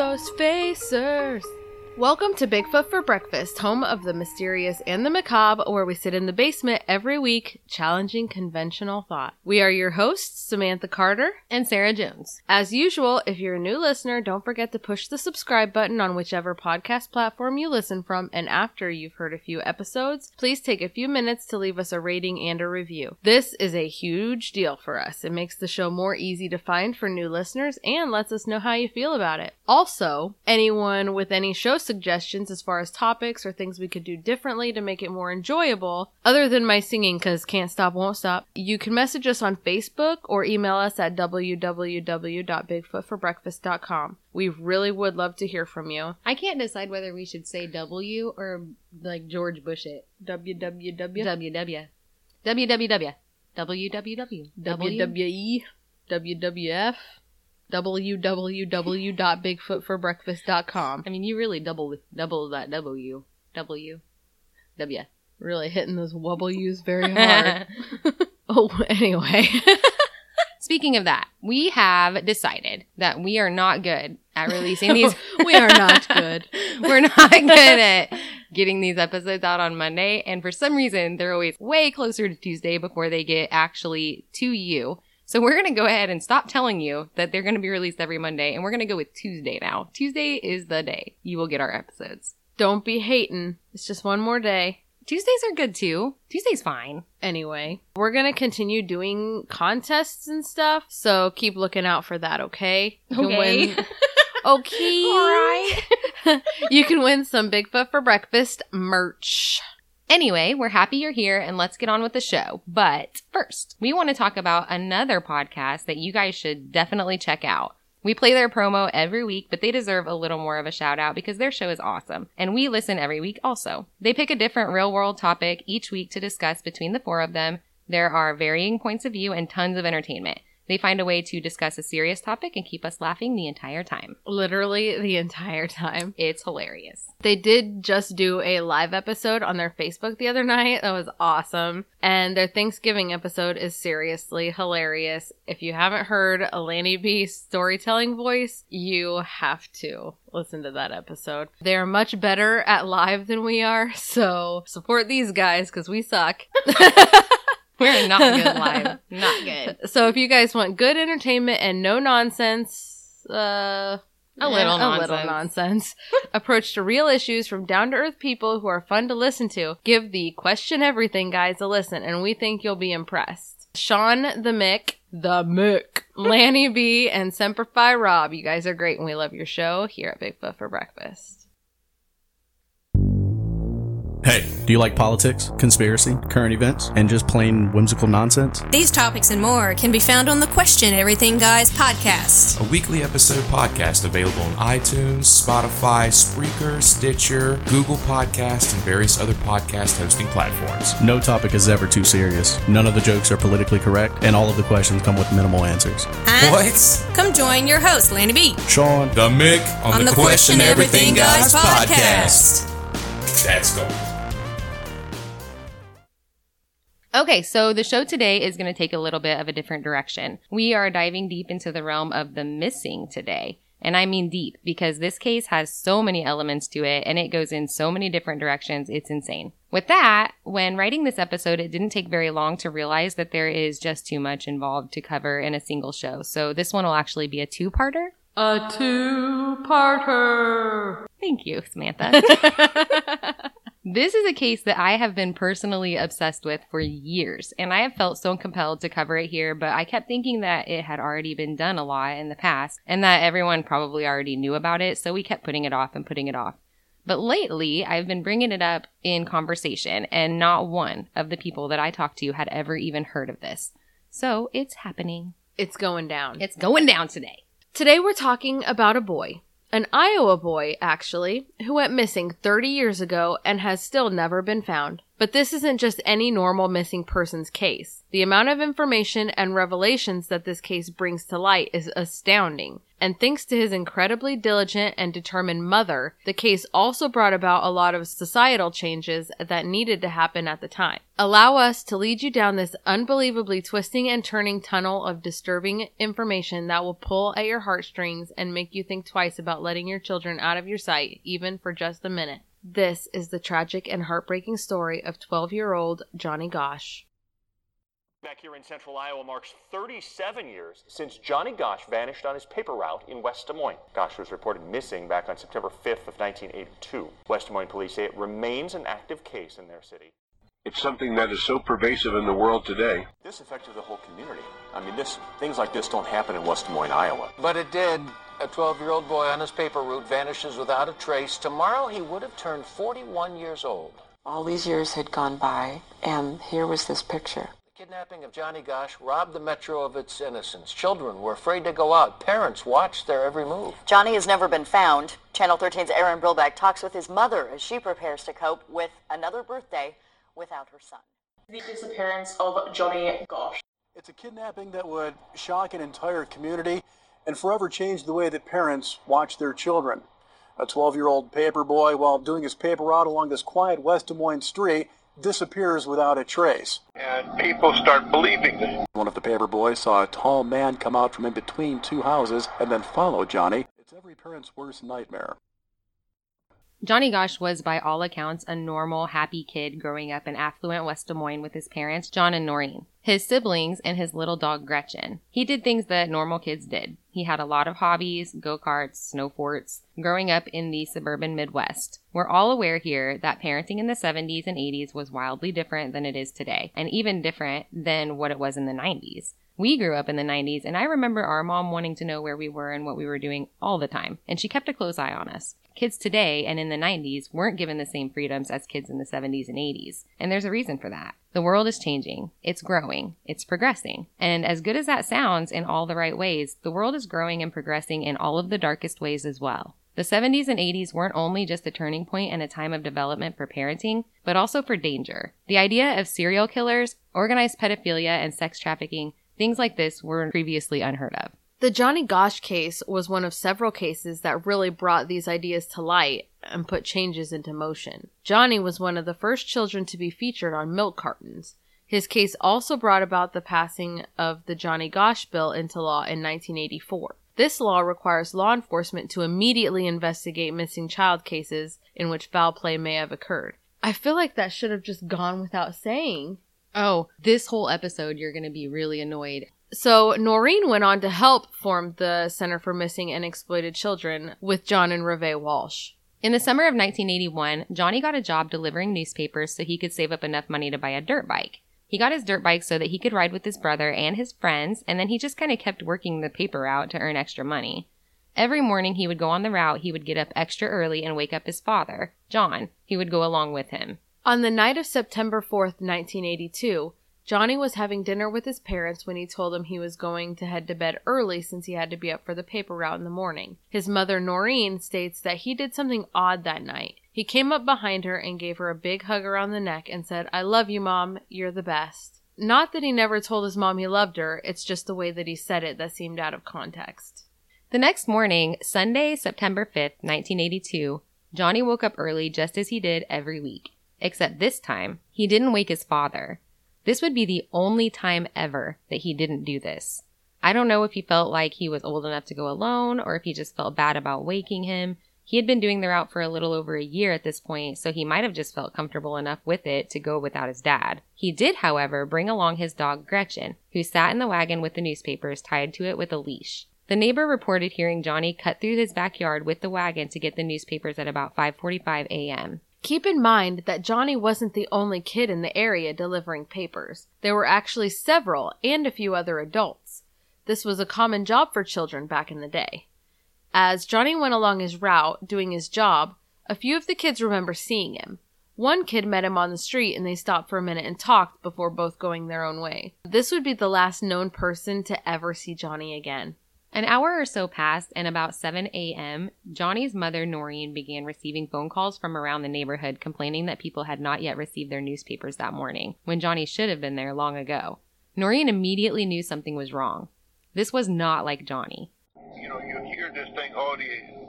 ghost facers. Welcome to Bigfoot for Breakfast, home of the mysterious and the macabre, where we sit in the basement every week, challenging conventional thought. We are your hosts, Samantha Carter. and Sarah Jones. As usual, if you're a new listener, don't forget to push the subscribe button on whichever podcast platform you listen from, and after you've heard a few episodes, please take a few minutes to leave us a rating and a review. This is a huge deal for us. It makes the show more easy to find for new listeners and lets us know how you feel about it. Also, anyone with any show suggestions as far as topics or things we could do differently to make it more enjoyable, other than my singing because can't stop, won't stop, you can message us on Facebook or email us at www.bigfootforbreakfast.com. We really would love to hear from you. I can't decide whether we should say W or like George Bush it. www. WW. WWW. WWW. WWE, WWF, www.bigfootforbreakfast.com. I mean, you really double double that W. W. W. Really hitting those W's very hard. oh, anyway. Speaking of that, we have decided that we are not good at releasing these. we are not good. We're not good at getting these episodes out on Monday. And for some reason, they're always way closer to Tuesday before they get actually to you. So we're going to go ahead and stop telling you that they're going to be released every Monday. And we're going to go with Tuesday now. Tuesday is the day you will get our episodes. Don't be hating. It's just one more day. Tuesdays are good too. Tuesday's fine. Anyway, we're going to continue doing contests and stuff. So keep looking out for that, okay? You can Okay. win- okay. All right. you can win some Bigfoot for breakfast merch. Anyway, we're happy you're here and let's get on with the show. But first, we want to talk about another podcast that you guys should definitely check out. We play their promo every week, but they deserve a little more of a shout out because their show is awesome. And we listen every week also. They pick a different real world topic each week to discuss between the four of them. There are varying points of view and tons of entertainment. They find a way to discuss a serious topic and keep us laughing the entire time. Literally the entire time. It's hilarious. They did just do a live episode on their Facebook the other night. That was awesome. And their Thanksgiving episode is seriously hilarious. If you haven't heard Alani B's storytelling voice, you have to listen to that episode. They're much better at live than we are, so support these guys because we suck. We're not good live. Not good. So if you guys want good entertainment and no nonsense, uh, A little a little nonsense. nonsense, approach to real issues from down to earth people who are fun to listen to, give the question everything guys a listen, and we think you'll be impressed. Sean the Mick, the Mick, Lanny B, and Semper Fi Rob, you guys are great, and we love your show here at Bigfoot for Breakfast. Hey, do you like politics, conspiracy, current events, and just plain whimsical nonsense? These topics and more can be found on the Question Everything Guys podcast. a weekly episode podcast available on iTunes, Spotify, Spreaker, Stitcher, Google Podcast, and various other podcast hosting platforms. No topic is ever too serious. None of the jokes are politically correct, and all of the questions come with minimal answers. Huh? What? Come join your host, Lanny B, Sean, The Mick on, on the Question Everything Guys podcast. That's going. Okay, so the show today is going to take a little bit of a different direction. We are diving deep into the realm of the missing today. And I mean deep because this case has so many elements to it and it goes in so many different directions. It's insane. With that, when writing this episode, it didn't take very long to realize that there is just too much involved to cover in a single show. So this one will actually be a two-parter. A two-parter. Thank you, Samantha. This is a case that I have been personally obsessed with for years, and I have felt so compelled to cover it here, but I kept thinking that it had already been done a lot in the past and that everyone probably already knew about it, so we kept putting it off and putting it off. But lately, I've been bringing it up in conversation, and not one of the people that I talked to had ever even heard of this. So it's happening. It's going down. It's going down today. Today we're talking about a boy. An Iowa boy, actually, who went missing 30 years ago and has still never been found. But this isn't just any normal missing persons case. The amount of information and revelations that this case brings to light is astounding. And thanks to his incredibly diligent and determined mother, the case also brought about a lot of societal changes that needed to happen at the time. Allow us to lead you down this unbelievably twisting and turning tunnel of disturbing information that will pull at your heartstrings and make you think twice about letting your children out of your sight, even for just a minute. This is the tragic and heartbreaking story of 12 year old Johnny Gosch. Back here in central Iowa marks 37 years since Johnny Gosch vanished on his paper route in West Des Moines. Gosch was reported missing back on September 5th of 1982. West Des Moines police say it remains an active case in their city. It's something that is so pervasive in the world today. This affected the whole community. I mean, this things like this don't happen in West Des Moines, Iowa. But it did. A 12 year old boy on his paper route vanishes without a trace. Tomorrow he would have turned 41 years old. All these years had gone by, and here was this picture. The kidnapping of Johnny Gosch robbed the metro of its innocence. Children were afraid to go out. Parents watched their every move. Johnny has never been found. Channel 13's Aaron Brilback talks with his mother as she prepares to cope with another birthday without her son. The disappearance of Johnny Gosch. It's a kidnapping that would shock an entire community and forever change the way that parents watch their children. A 12 year old paper boy, while doing his paper route along this quiet West Des Moines street, disappears without a trace. And people start believing this. One of the paper boys saw a tall man come out from in between two houses and then follow Johnny. It's every parent's worst nightmare. Johnny Gosch was, by all accounts, a normal, happy kid growing up in affluent West Des Moines with his parents, John and Noreen, his siblings, and his little dog, Gretchen. He did things that normal kids did. He had a lot of hobbies, go karts, snow forts, growing up in the suburban Midwest. We're all aware here that parenting in the 70s and 80s was wildly different than it is today, and even different than what it was in the 90s. We grew up in the 90s, and I remember our mom wanting to know where we were and what we were doing all the time, and she kept a close eye on us. Kids today and in the 90s weren't given the same freedoms as kids in the 70s and 80s, and there's a reason for that. The world is changing, it's growing, it's progressing. And as good as that sounds in all the right ways, the world is growing and progressing in all of the darkest ways as well. The 70s and 80s weren't only just a turning point and a time of development for parenting, but also for danger. The idea of serial killers, organized pedophilia, and sex trafficking Things like this were previously unheard of. The Johnny Gosch case was one of several cases that really brought these ideas to light and put changes into motion. Johnny was one of the first children to be featured on milk cartons. His case also brought about the passing of the Johnny Gosch Bill into law in 1984. This law requires law enforcement to immediately investigate missing child cases in which foul play may have occurred. I feel like that should have just gone without saying. Oh, this whole episode, you're going to be really annoyed. So, Noreen went on to help form the Center for Missing and Exploited Children with John and Reve Walsh. In the summer of 1981, Johnny got a job delivering newspapers so he could save up enough money to buy a dirt bike. He got his dirt bike so that he could ride with his brother and his friends, and then he just kind of kept working the paper out to earn extra money. Every morning he would go on the route, he would get up extra early and wake up his father, John, who would go along with him. On the night of September 4th, 1982, Johnny was having dinner with his parents when he told them he was going to head to bed early since he had to be up for the paper route in the morning. His mother, Noreen, states that he did something odd that night. He came up behind her and gave her a big hug around the neck and said, I love you, Mom. You're the best. Not that he never told his mom he loved her, it's just the way that he said it that seemed out of context. The next morning, Sunday, September 5th, 1982, Johnny woke up early just as he did every week. Except this time, he didn't wake his father. This would be the only time ever that he didn't do this. I don't know if he felt like he was old enough to go alone or if he just felt bad about waking him. He had been doing the route for a little over a year at this point, so he might have just felt comfortable enough with it to go without his dad. He did, however, bring along his dog Gretchen, who sat in the wagon with the newspapers tied to it with a leash. The neighbor reported hearing Johnny cut through his backyard with the wagon to get the newspapers at about 5:45 a.m. Keep in mind that Johnny wasn't the only kid in the area delivering papers. There were actually several and a few other adults. This was a common job for children back in the day. As Johnny went along his route doing his job, a few of the kids remember seeing him. One kid met him on the street and they stopped for a minute and talked before both going their own way. This would be the last known person to ever see Johnny again. An hour or so passed, and about 7 a.m., Johnny's mother, Noreen, began receiving phone calls from around the neighborhood complaining that people had not yet received their newspapers that morning, when Johnny should have been there long ago. Noreen immediately knew something was wrong. This was not like Johnny. You know, you hear this thing, oh,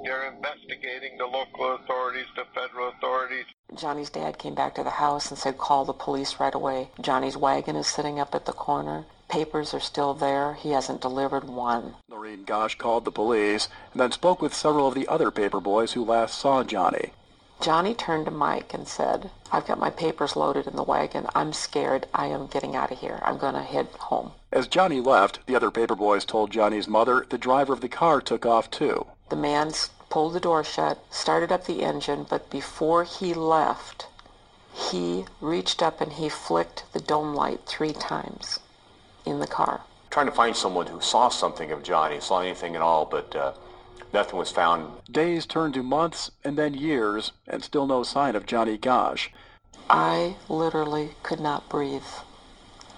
they're investigating the local authorities, the federal authorities. Johnny's dad came back to the house and said, call the police right away. Johnny's wagon is sitting up at the corner. Papers are still there. He hasn't delivered one. Gosch called the police and then spoke with several of the other paper boys who last saw Johnny. Johnny turned to Mike and said, I've got my papers loaded in the wagon. I'm scared. I am getting out of here. I'm going to head home. As Johnny left, the other paper boys told Johnny's mother the driver of the car took off too. The man pulled the door shut, started up the engine, but before he left, he reached up and he flicked the dome light three times in the car. Trying to find someone who saw something of Johnny, saw anything at all, but uh, nothing was found. Days turned to months and then years, and still no sign of Johnny Gosch. I literally could not breathe.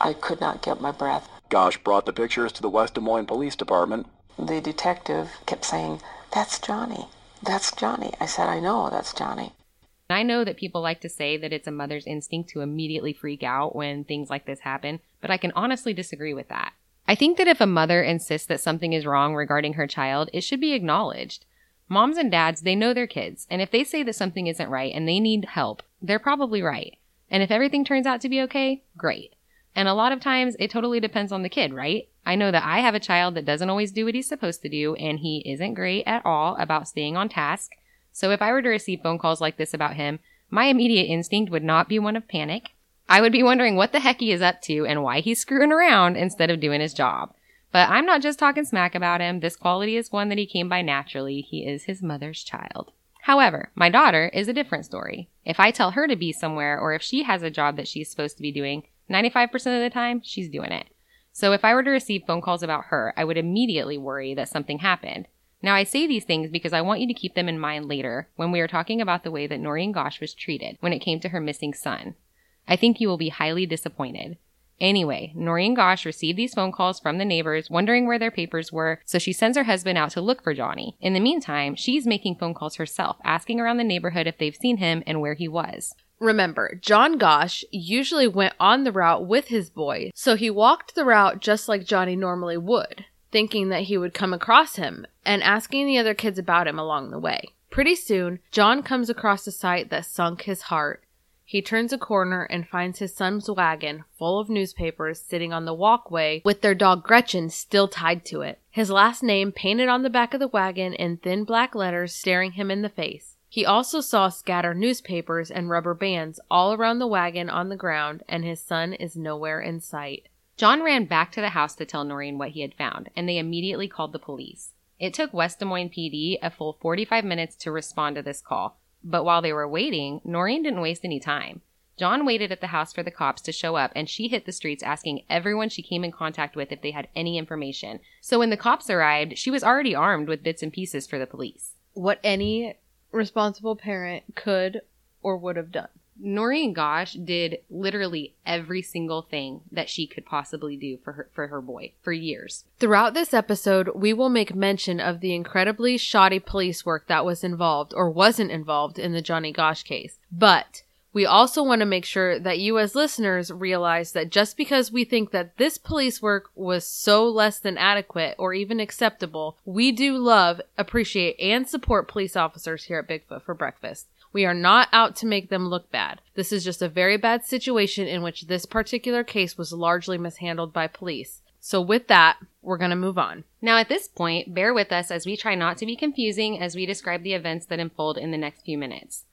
I could not get my breath. Gosch brought the pictures to the West Des Moines Police Department. The detective kept saying, That's Johnny. That's Johnny. I said, I know, that's Johnny. I know that people like to say that it's a mother's instinct to immediately freak out when things like this happen, but I can honestly disagree with that. I think that if a mother insists that something is wrong regarding her child, it should be acknowledged. Moms and dads, they know their kids, and if they say that something isn't right and they need help, they're probably right. And if everything turns out to be okay, great. And a lot of times it totally depends on the kid, right? I know that I have a child that doesn't always do what he's supposed to do, and he isn't great at all about staying on task. So if I were to receive phone calls like this about him, my immediate instinct would not be one of panic. I would be wondering what the heck he is up to and why he's screwing around instead of doing his job. But I'm not just talking smack about him. This quality is one that he came by naturally. He is his mother's child. However, my daughter is a different story. If I tell her to be somewhere or if she has a job that she's supposed to be doing, 95% of the time, she's doing it. So if I were to receive phone calls about her, I would immediately worry that something happened. Now I say these things because I want you to keep them in mind later when we are talking about the way that Noreen Gosch was treated when it came to her missing son. I think you will be highly disappointed. Anyway, Noreen Gosch received these phone calls from the neighbors wondering where their papers were, so she sends her husband out to look for Johnny. In the meantime, she's making phone calls herself, asking around the neighborhood if they've seen him and where he was. Remember, John Gosch usually went on the route with his boy, so he walked the route just like Johnny normally would, thinking that he would come across him and asking the other kids about him along the way. Pretty soon, John comes across a sight that sunk his heart. He turns a corner and finds his son's wagon full of newspapers sitting on the walkway with their dog Gretchen still tied to it. His last name painted on the back of the wagon in thin black letters staring him in the face. He also saw scattered newspapers and rubber bands all around the wagon on the ground, and his son is nowhere in sight. John ran back to the house to tell Noreen what he had found, and they immediately called the police. It took West Des Moines PD a full 45 minutes to respond to this call, but while they were waiting, Noreen didn't waste any time. John waited at the house for the cops to show up, and she hit the streets asking everyone she came in contact with if they had any information. So when the cops arrived, she was already armed with bits and pieces for the police. What any responsible parent could or would have done. Noreen Gosch did literally every single thing that she could possibly do for her for her boy for years. Throughout this episode, we will make mention of the incredibly shoddy police work that was involved or wasn't involved in the Johnny Gosch case. But we also want to make sure that you as listeners realize that just because we think that this police work was so less than adequate or even acceptable, we do love, appreciate, and support police officers here at Bigfoot for breakfast. We are not out to make them look bad. This is just a very bad situation in which this particular case was largely mishandled by police. So with that, we're going to move on. Now, at this point, bear with us as we try not to be confusing as we describe the events that unfold in the next few minutes.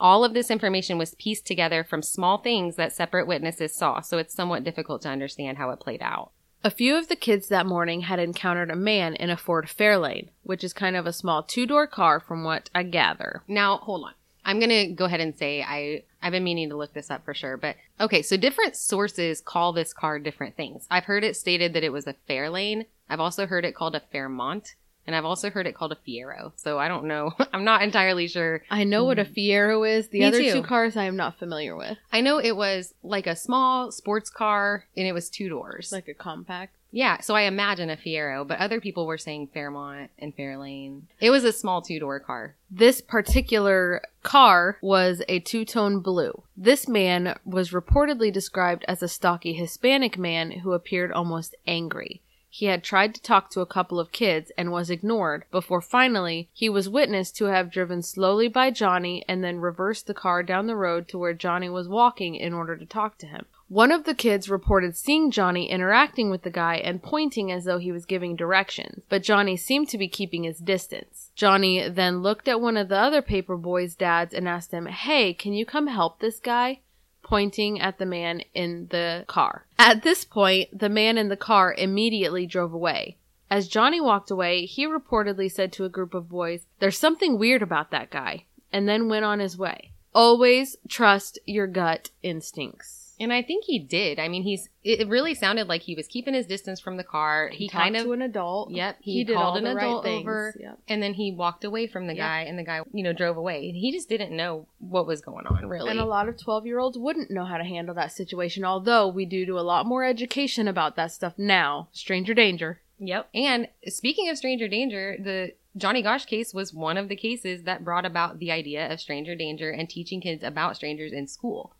All of this information was pieced together from small things that separate witnesses saw, so it's somewhat difficult to understand how it played out. A few of the kids that morning had encountered a man in a Ford Fairlane, which is kind of a small two door car from what I gather. Now, hold on. I'm going to go ahead and say I I've been meaning to look this up for sure, but okay, so different sources call this car different things. I've heard it stated that it was a Fairlane. I've also heard it called a Fairmont. And I've also heard it called a Fiero. So I don't know. I'm not entirely sure. I know what a mm. Fiero is. The Me other too. two cars I am not familiar with. I know it was like a small sports car and it was two doors. Like a compact. Yeah, so I imagine a Fiero, but other people were saying Fairmont and Fairlane. It was a small two door car. This particular car was a two tone blue. This man was reportedly described as a stocky Hispanic man who appeared almost angry. He had tried to talk to a couple of kids and was ignored before finally he was witnessed to have driven slowly by Johnny and then reversed the car down the road to where Johnny was walking in order to talk to him. One of the kids reported seeing Johnny interacting with the guy and pointing as though he was giving directions, but Johnny seemed to be keeping his distance. Johnny then looked at one of the other paper boys' dads and asked him, Hey, can you come help this guy? Pointing at the man in the car. At this point, the man in the car immediately drove away. As Johnny walked away, he reportedly said to a group of boys, There's something weird about that guy, and then went on his way. Always trust your gut instincts. And I think he did. I mean, he's. It really sounded like he was keeping his distance from the car. He, He kind of to an adult. Yep, he, He did called all an the right adult over, Yep. and then he walked away from the Yep. guy, and the guy, you know, drove away. He just didn't know what was going on, really. And a lot of 12 year olds wouldn't know how to handle that situation, although we do do a lot more education about that stuff now. Stranger danger. Yep. And speaking of stranger danger, the Johnny Gosch case was one of the cases that brought about the idea of stranger danger and teaching kids about strangers in school.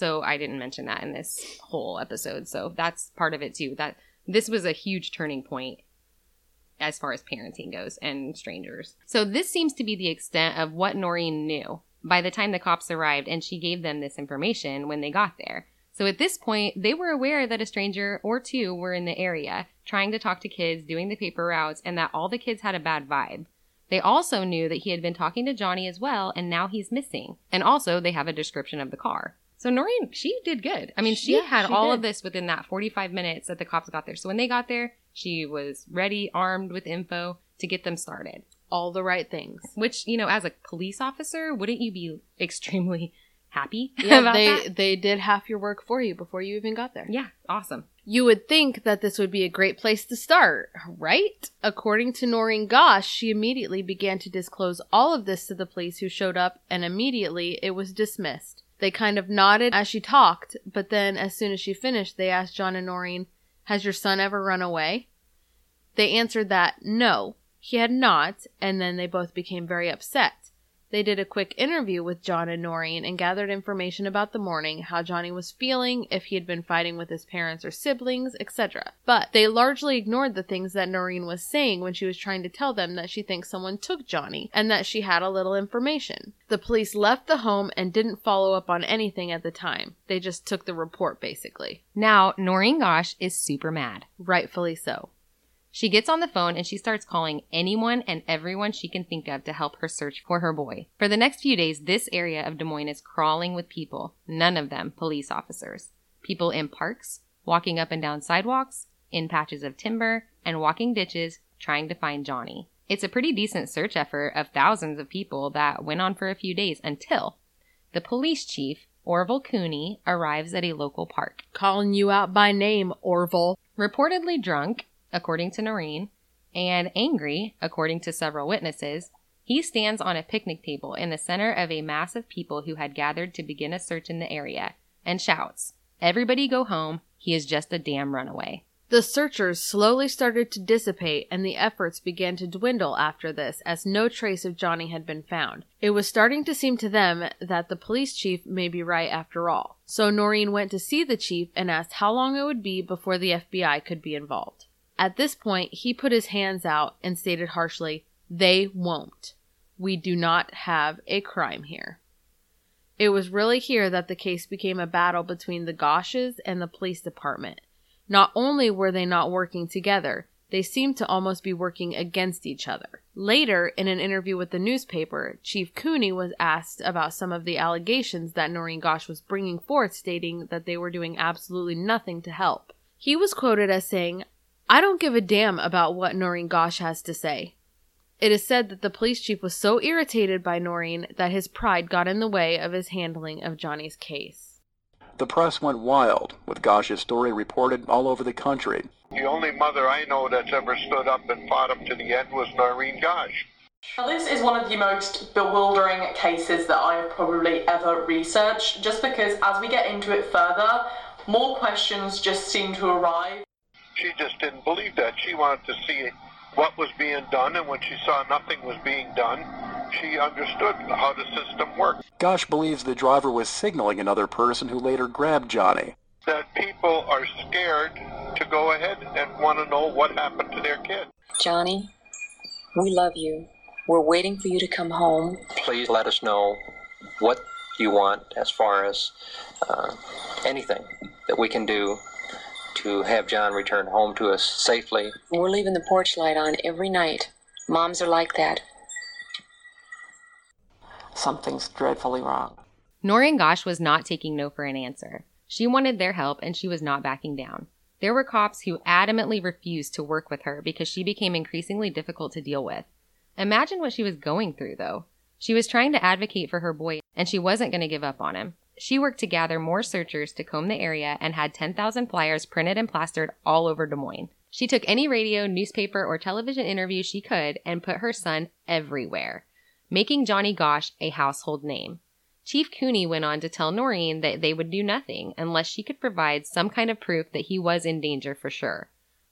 So I didn't mention that in this whole episode. So that's part of it too. That this was a huge turning point as far as parenting goes and strangers. So this seems to be the extent of what Noreen knew by the time the cops arrived and she gave them this information when they got there. So at this point, they were aware that a stranger or two were in the area trying to talk to kids, doing the paper routes, and that all the kids had a bad vibe. They also knew that he had been talking to Johnny as well, and now he's missing. And also, they have a description of the car. So Noreen, she did good. I mean, she Yeah, had she all did. of this within that 45 minutes that the cops got there. So when they got there, she was ready, armed with info to get them started. All the right things. Which, you know, as a police officer, wouldn't you be extremely happy Yeah, about they that? they did half your work for you before you even got there. Yeah, awesome. You would think that this would be a great place to start, right? According to Noreen Gosch, she immediately began to disclose all of this to the police who showed up, and immediately it was dismissed. They kind of nodded as she talked, but then as soon as she finished, they asked John and Noreen, Has your son ever run away? They answered that no, he had not, and then they both became very upset. They did a quick interview with John and Noreen and gathered information about the morning, how Johnny was feeling, if he had been fighting with his parents or siblings, etc. But they largely ignored the things that Noreen was saying when she was trying to tell them that she thinks someone took Johnny and that she had a little information. The police left the home and didn't follow up on anything at the time. They just took the report basically. Now, Noreen Gosch is super mad. Rightfully so. She gets on the phone and she starts calling anyone and everyone she can think of to help her search for her boy. For the next few days, this area of Des Moines is crawling with people, none of them police officers. People in parks, walking up and down sidewalks, in patches of timber, and walking ditches trying to find Johnny. It's a pretty decent search effort of thousands of people that went on for a few days until the police chief, Orville Cooney, arrives at a local park. Calling you out by name, Orville. Reportedly drunk, according to Noreen, and angry, according to several witnesses, he stands on a picnic table in the center of a mass of people who had gathered to begin a search in the area and shouts, Everybody go home. He is just a damn runaway. The searchers slowly started to dissipate and the efforts began to dwindle after this as no trace of Johnny had been found. It was starting to seem to them that the police chief may be right after all. So Noreen went to see the chief and asked how long it would be before the FBI could be involved. At this point, he put his hands out and stated harshly, They won't. We do not have a crime here. It was really here that the case became a battle between the Gosches and the police department. Not only were they not working together, they seemed to almost be working against each other. Later, in an interview with the newspaper, Chief Cooney was asked about some of the allegations that Noreen Gosch was bringing forth, stating that they were doing absolutely nothing to help. He was quoted as saying, I don't give a damn about what Noreen Gosch has to say. It is said that the police chief was so irritated by Noreen that his pride got in the way of his handling of Johnny's case. The press went wild, with Gosch's story reported all over the country. The only mother I know that's ever stood up and fought him to the end was Noreen Gosch. Now, this is one of the most bewildering cases that I have probably ever researched, just because as we get into it further, more questions just seem to arrive. She just didn't believe that. She wanted to see what was being done, and when she saw nothing was being done, she understood how the system worked. Gosch believes the driver was signaling another person who later grabbed Johnny. That people are scared to go ahead and want to know what happened to their kid. Johnny, we love you. We're waiting for you to come home. Please let us know what you want as far as uh, anything that we can do to have John return home to us safely. We're leaving the porch light on every night. Moms are like that. Something's dreadfully wrong. Noreen Gosch was not taking no for an answer. She wanted their help and she was not backing down. There were cops who adamantly refused to work with her because she became increasingly difficult to deal with. Imagine what she was going through, though. She was trying to advocate for her boy, and she wasn't going to give up on him. She worked to gather more searchers to comb the area and had 10,000 flyers printed and plastered all over Des Moines. She took any radio, newspaper, or television interview she could and put her son everywhere, making Johnny Gosch a household name. Chief Cooney went on to tell Noreen that they would do nothing unless she could provide some kind of proof that he was in danger for sure.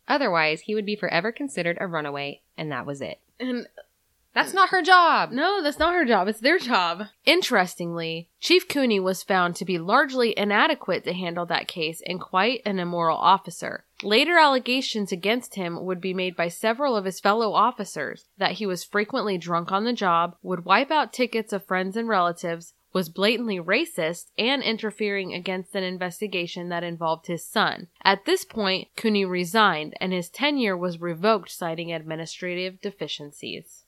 Otherwise, he would be forever considered a runaway, and that was it. And That's not her job. No, that's not her job. It's their job. Interestingly, Chief Cooney was found to be largely inadequate to handle that case and quite an immoral officer. Later allegations against him would be made by several of his fellow officers that he was frequently drunk on the job, would wipe out tickets of friends and relatives, was blatantly racist, and interfering against an investigation that involved his son. At this point, Cooney resigned and his tenure was revoked citing administrative deficiencies.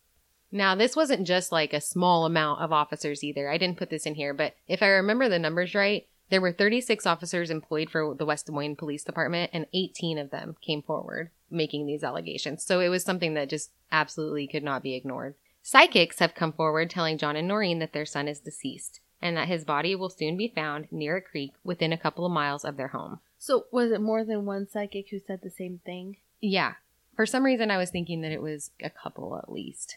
Now, this wasn't just like a small amount of officers either. I didn't put this in here, but if I remember the numbers right, there were 36 officers employed for the West Des Moines Police Department, and 18 of them came forward making these allegations. So it was something that just absolutely could not be ignored. Psychics have come forward telling John and Noreen that their son is deceased and that his body will soon be found near a creek within a couple of miles of their home. So, was it more than one psychic who said the same thing? Yeah. For some reason, I was thinking that it was a couple at least.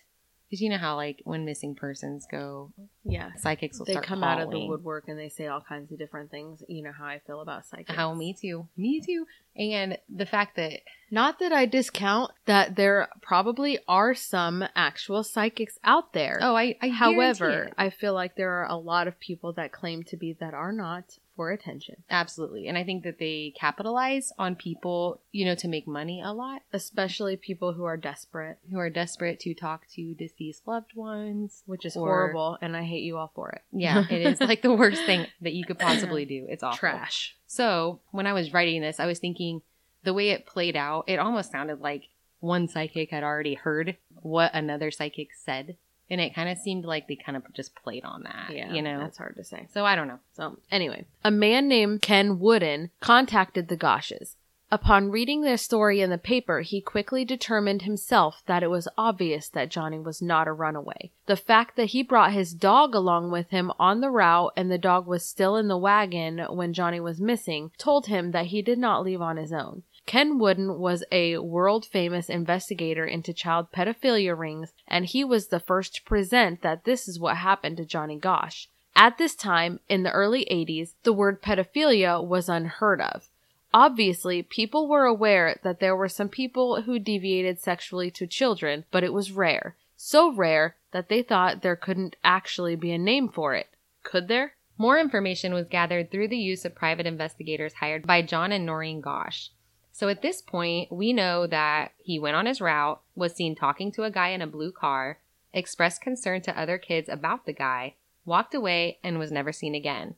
Because you know how, like, when missing persons go, Yeah. psychics will they start come out of the woodwork and they say all kinds of different things. You know how I feel about psychics. How me too. Me too. And the fact that Not that I discount that there probably are some actual psychics out there. Oh, I, I However. I feel like there are a lot of people that claim to be that are not for attention. Absolutely. And I think that they capitalize on people, you know, to make money a lot, Especially people who are desperate, who are desperate to talk to deceased loved ones. which is Or- horrible, and I hate you all for it. Yeah, it is like the worst thing that you could possibly do. It's awful. Trash. So when I was writing this, I was thinking the way it played out, it almost sounded like one psychic had already heard what another psychic said. And it kind of seemed like they kind of just played on that. Yeah, You know? that's hard to say. So I don't know. So, anyway, a man named Ken Wooden contacted the Gosches. Upon reading their story in the paper, he quickly determined himself that it was obvious that Johnny was not a runaway. The fact that he brought his dog along with him on the route and the dog was still in the wagon when Johnny was missing told him that he did not leave on his own. Ken Wooden was a world famous investigator into child pedophilia rings, and he was the first to present that this is what happened to Johnny Gosch. At this time, in the early 80s, the word pedophilia was unheard of. Obviously, people were aware that there were some people who deviated sexually to children, but it was rare. So rare that they thought there couldn't actually be a name for it. Could there? More information was gathered through the use of private investigators hired by John and Noreen Gosch. So at this point, we know that he went on his route, was seen talking to a guy in a blue car, expressed concern to other kids about the guy, walked away, and was never seen again.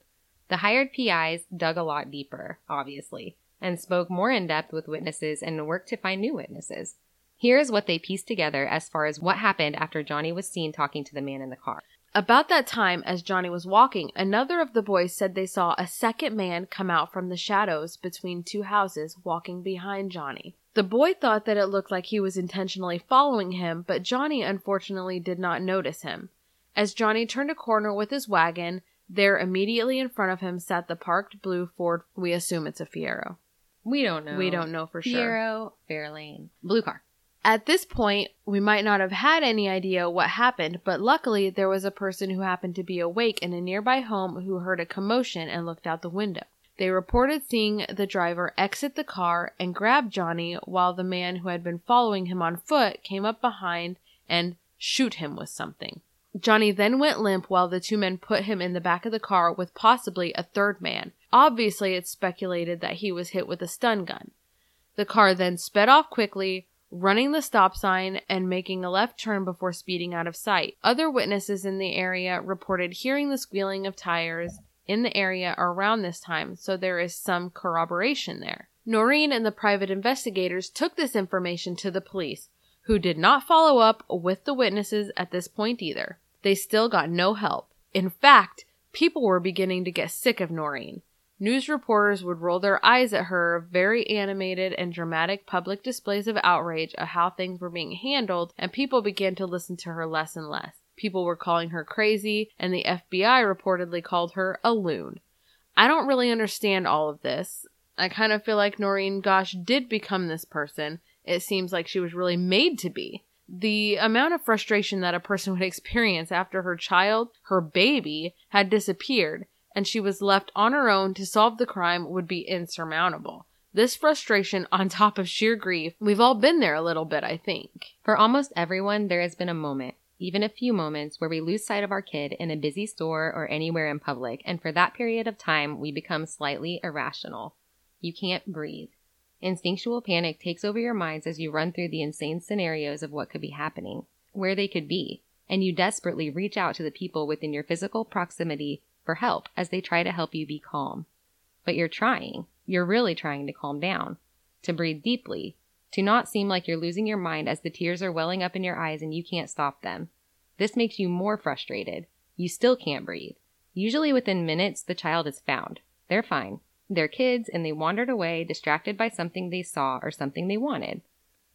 The hired PIs dug a lot deeper, obviously, and spoke more in depth with witnesses and worked to find new witnesses. Here is what they pieced together as far as what happened after Johnny was seen talking to the man in the car. About that time, as Johnny was walking, another of the boys said they saw a second man come out from the shadows between two houses walking behind Johnny. The boy thought that it looked like he was intentionally following him, but Johnny unfortunately did not notice him. As Johnny turned a corner with his wagon, there immediately in front of him sat the parked blue Ford. We assume it's a Fiero. We don't know. We don't know for sure. Fiero, Fairlane, blue car. At this point, we might not have had any idea what happened, but luckily there was a person who happened to be awake in a nearby home who heard a commotion and looked out the window. They reported seeing the driver exit the car and grab Johnny while the man who had been following him on foot came up behind and shoot him with something. Johnny then went limp while the two men put him in the back of the car with possibly a third man. Obviously, it's speculated that he was hit with a stun gun. The car then sped off quickly, running the stop sign and making a left turn before speeding out of sight. Other witnesses in the area reported hearing the squealing of tires in the area around this time, so there is some corroboration there. Noreen and the private investigators took this information to the police, who did not follow up with the witnesses at this point either. They still got no help. In fact, people were beginning to get sick of Noreen. News reporters would roll their eyes at her very animated and dramatic public displays of outrage at how things were being handled, and people began to listen to her less and less. People were calling her crazy, and the FBI reportedly called her a loon. I don't really understand all of this. I kind of feel like Noreen Gosch did become this person. It seems like she was really made to be. The amount of frustration that a person would experience after her child, her baby, had disappeared and she was left on her own to solve the crime would be insurmountable. This frustration, on top of sheer grief, we've all been there a little bit, I think. For almost everyone, there has been a moment, even a few moments, where we lose sight of our kid in a busy store or anywhere in public, and for that period of time, we become slightly irrational. You can't breathe. Instinctual panic takes over your minds as you run through the insane scenarios of what could be happening, where they could be, and you desperately reach out to the people within your physical proximity for help as they try to help you be calm. But you're trying. You're really trying to calm down, to breathe deeply, to not seem like you're losing your mind as the tears are welling up in your eyes and you can't stop them. This makes you more frustrated. You still can't breathe. Usually within minutes, the child is found. They're fine. They're kids and they wandered away distracted by something they saw or something they wanted.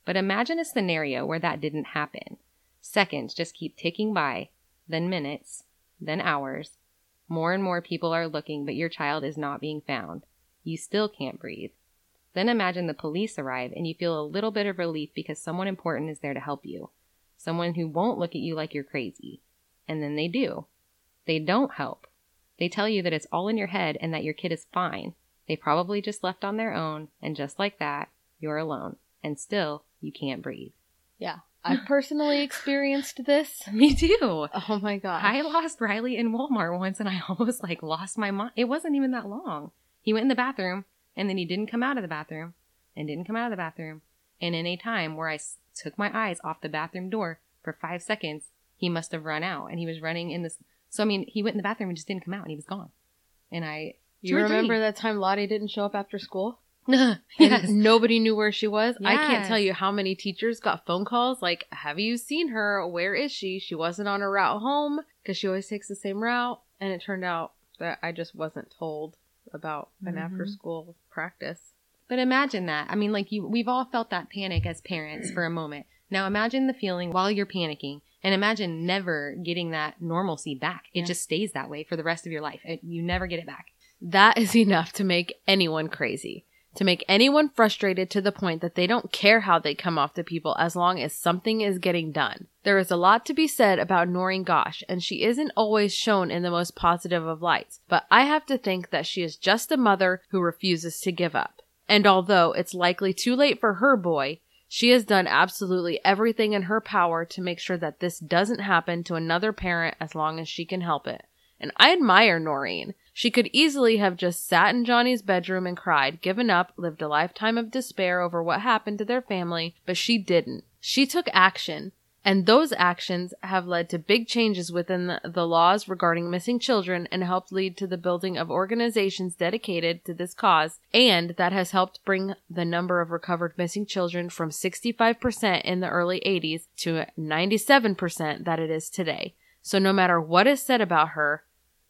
But imagine a scenario where that didn't happen. Seconds just keep ticking by, then minutes, then hours. More and more people are looking, but your child is not being found. You still can't breathe. Then imagine the police arrive and you feel a little bit of relief because someone important is there to help you. Someone who won't look at you like you're crazy. And then they do. They don't help. They tell you that it's all in your head and that your kid is fine. They probably just left on their own, and just like that, you're alone. And still, you can't breathe. Yeah. I've personally experienced this. Me too. Oh my god. I lost Riley in Walmart once and I almost like lost my mind. It wasn't even that long. He went in the bathroom and then he didn't come out of the bathroom and didn't come out of the bathroom. And in a time where I s- took my eyes off the bathroom door for five seconds, he must have run out and he was running in this. So, I mean, he went in the bathroom and just didn't come out and he was gone. And I. You remember that time Lottie didn't show up after school? yes. Nobody knew where she was. I can't tell you how many teachers got phone calls like, Have you seen her? Where is she? She wasn't on her route home because she always takes the same route. And it turned out that I just wasn't told about an Mhm. after school practice. But imagine that. I mean, like you, we've all felt that panic as parents for a moment. Now imagine the feeling while you're panicking and imagine never getting that normalcy back. It Yeah. just stays that way for the rest of your life. It, you never get it back. That is enough to make anyone crazy. To make anyone frustrated to the point that they don't care how they come off to people as long as something is getting done. There is a lot to be said about Noreen Gosch, and she isn't always shown in the most positive of lights, but I have to think that she is just a mother who refuses to give up. And although it's likely too late for her boy, she has done absolutely everything in her power to make sure that this doesn't happen to another parent as long as she can help it. And I admire Noreen. She could easily have just sat in Johnny's bedroom and cried, given up, lived a lifetime of despair over what happened to their family, but she didn't. She took action. And those actions have led to big changes within the, laws regarding missing children and helped lead to the building of organizations dedicated to this cause. And that has helped bring the number of recovered missing children from 65% in the early 80s to 97% that it is today. So no matter what is said about her,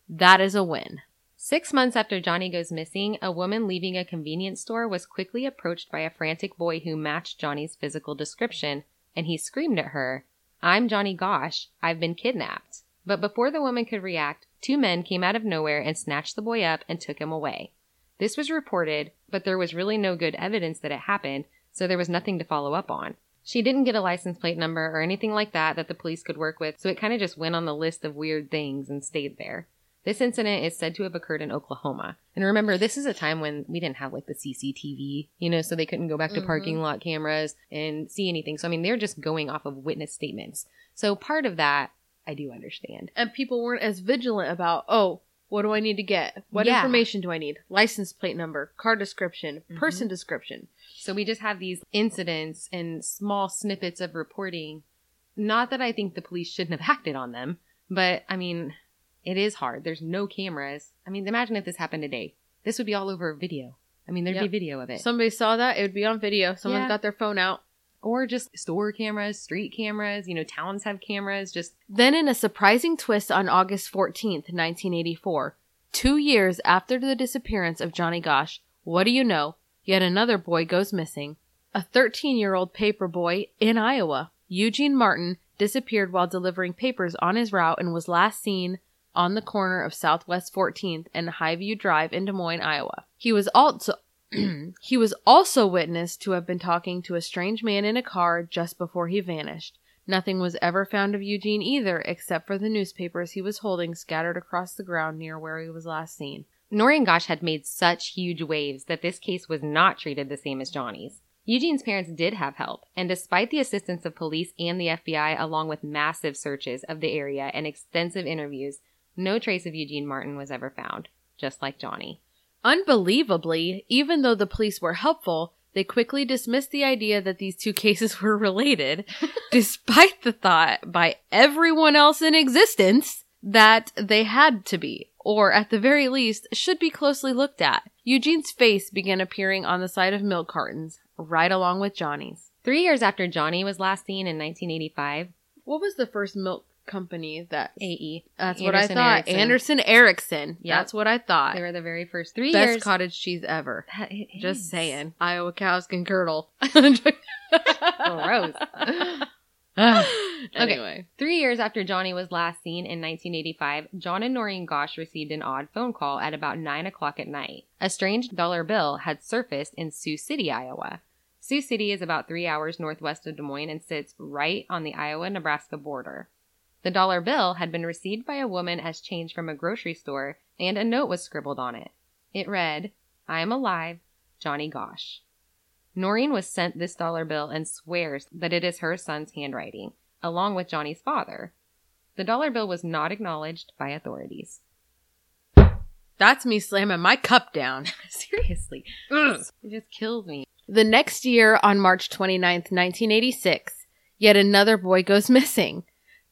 that is a win. Six months after Johnny goes missing, a woman leaving a convenience store was quickly approached by a frantic boy who matched Johnny's physical description, and he screamed at her, I'm Johnny Gosch. I've been kidnapped. But before the woman could react, two men came out of nowhere and snatched the boy up and took him away. This was reported, but there was really no good evidence that it happened, so there was nothing to follow up on. She didn't get a license plate number or anything like that that the police could work with, so it kind of just went on the list of weird things and stayed there. This incident is said to have occurred in Oklahoma. And remember, this is a time when we didn't have like the CCTV, you know, so they couldn't go back to Mhm. parking lot cameras and see anything. So, I mean, they're just going off of witness statements. So, part of that, I do understand. And people weren't as vigilant about, oh, what do I need to get? What Yeah. information do I need? License plate number, car description, Mm-hmm. person description. So we just have these incidents and small snippets of reporting. Not that I think the police shouldn't have acted on them, but I mean, it is hard. There's no cameras. I mean, imagine if this happened today. This would be all over video. I mean, there'd Yep. be video of it. Somebody saw that, it would be on video. Someone's Yeah. got their phone out. or just store cameras, street cameras. You know, towns have cameras. Just Then, in a surprising twist on August 14th, 1984, two years after the disappearance of Johnny Gosch, what do you know? Yet another boy goes missing. A 13 year old paper boy in Iowa, Eugene Martin, disappeared while delivering papers on his route and was last seen on the corner of Southwest 14th and Highview Drive in Des Moines, Iowa. He was also he was also witnessed to have been talking to a strange man in a car just before he vanished. Nothing was ever found of Eugene either, except for the newspapers he was holding scattered across the ground near where he was last seen. Noreen Gosch had made such huge waves that this case was not treated the same as Johnny's. Eugene's parents did have help, and despite the assistance of police and the FBI, along with massive searches of the area and extensive interviews, no trace of Eugene Martin was ever found, just like Johnny. Unbelievably, even though the police were helpful, they quickly dismissed the idea that these two cases were related, despite the thought by everyone else in existence that they had to be, or at the very least, should be closely looked at. Eugene's face began appearing on the side of milk cartons, right along with Johnny's. Three years after Johnny was last seen in 1985, What was the first milk company that AE? That's what I thought. Erickson. Anderson Erickson. Yep. That's what I thought. They were the very first three Best years. cottage cheese ever. Just saying. Iowa cows can curdle. Gross. Anyway. Three years after Johnny was last seen in 1985, John and Noreen Gosch received an odd phone call at about 9 o'clock at night. A strange dollar bill had surfaced in Sioux City, Iowa. Sioux City is about three hours northwest of Des Moines and sits right on the Iowa Nebraska border. The dollar bill had been received by a woman as change from a grocery store, and a note was scribbled on it. It read, I am alive, Johnny Gosch. Noreen was sent this dollar bill and swears that it is her son's handwriting, along with Johnny's father. The dollar bill was not acknowledged by authorities. That's me slamming my cup down. Seriously. It just kills me. The next year, on March 29th, 1986, yet another boy goes missing.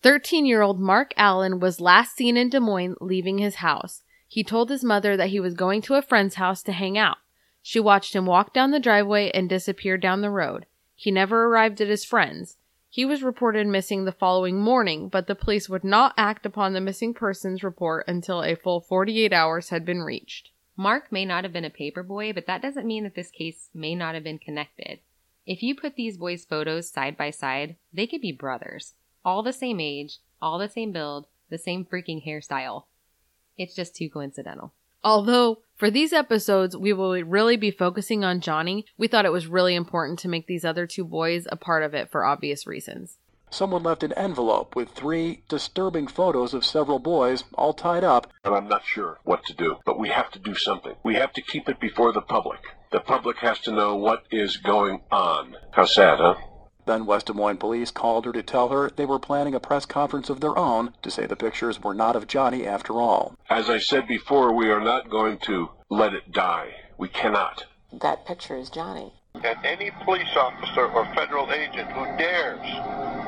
13 year old Mark Allen was last seen in Des Moines leaving his house. He told his mother that he was going to a friend's house to hang out. She watched him walk down the driveway and disappear down the road. He never arrived at his friend's. He was reported missing the following morning, but the police would not act upon the missing persons report until a full 48 hours had been reached. Mark may not have been a paperboy, but that doesn't mean that this case may not have been connected. If you put these boys' photos side by side, they could be brothers. All the same age, all the same build, the same freaking hairstyle. It's just too coincidental. Although, for these episodes, we will really be focusing on Johnny, we thought it was really important to make these other two boys a part of it for obvious reasons. Someone left an envelope with three disturbing photos of several boys all tied up. And I'm not sure what to do, but we have to do something. We have to keep it before the public. The public has to know what is going on. How sad, huh? Then West Des Moines police called her to tell her they were planning a press conference of their own to say the pictures were not of Johnny after all. As I said before, we are not going to let it die. We cannot. That picture is Johnny. And any police officer or federal agent who dares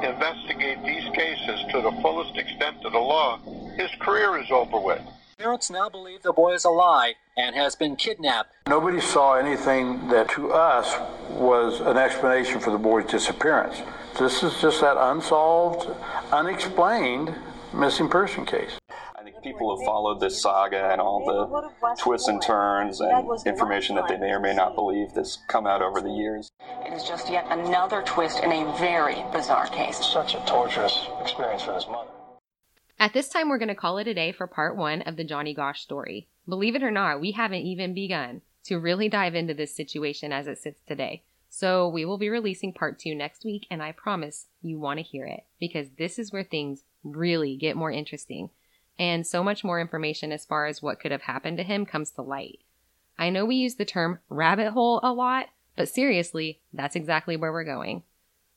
investigate these cases to the fullest extent of the law, his career is over with. Parents now believe the boy is a lie and has been kidnapped. Nobody saw anything that to us was an explanation for the boy's disappearance. This is just that unsolved, unexplained missing person case. I think people have followed this saga and all the twists and turns and information that they may or may not believe that's come out over the years. It is just yet another twist in a very bizarre case. Such a torturous experience for this mother. At this time, we're going to call it a day for part one of the Johnny Gosch story. Believe it or not, we haven't even begun to really dive into this situation as it sits today. So we will be releasing part two next week, and I promise you want to hear it because this is where things really get more interesting. and so much more information as far as what could have happened to him comes to light. I know we use the term rabbit hole a lot, but seriously, that's exactly where we're going.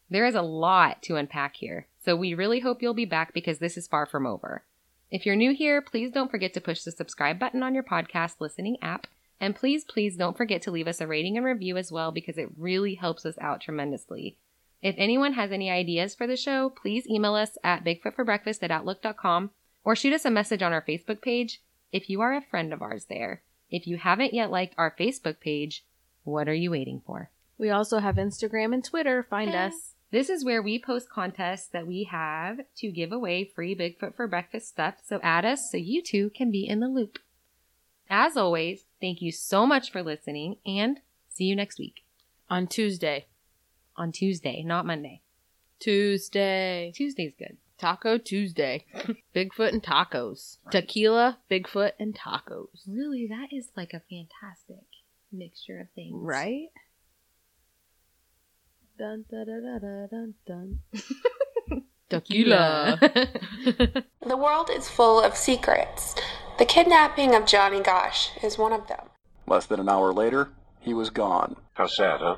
There is a lot to unpack here, so we really hope you'll be back because this is far from over. If you're new here, please don't forget to push the subscribe button on your podcast listening app. And please, please don't forget to leave us a rating and review as well because it really helps us out tremendously. If anyone has any ideas for the show, please email us at bigfootforbreakfast at outlook.com or shoot us a message on our Facebook page if you are a friend of ours there. If you haven't yet liked our Facebook page, what are you waiting for? We also have Instagram and Twitter. Find us. This is where we post contests that we have to give away free Bigfoot for Breakfast stuff, so add us so you too can be in the loop. As always, thank you so much for listening and see you next week. On Tuesday. On Tuesday, not Monday. Tuesday. Tuesday's good. Taco Tuesday. Bigfoot and tacos. Tequila, Bigfoot, and tacos. Really, that is like a fantastic mixture of things. Right? Dun da da da da dun dun. Tequila. The world is full of secrets. The kidnapping of Johnny Gosch is one of them. Less than an hour later, he was gone. How sad, huh?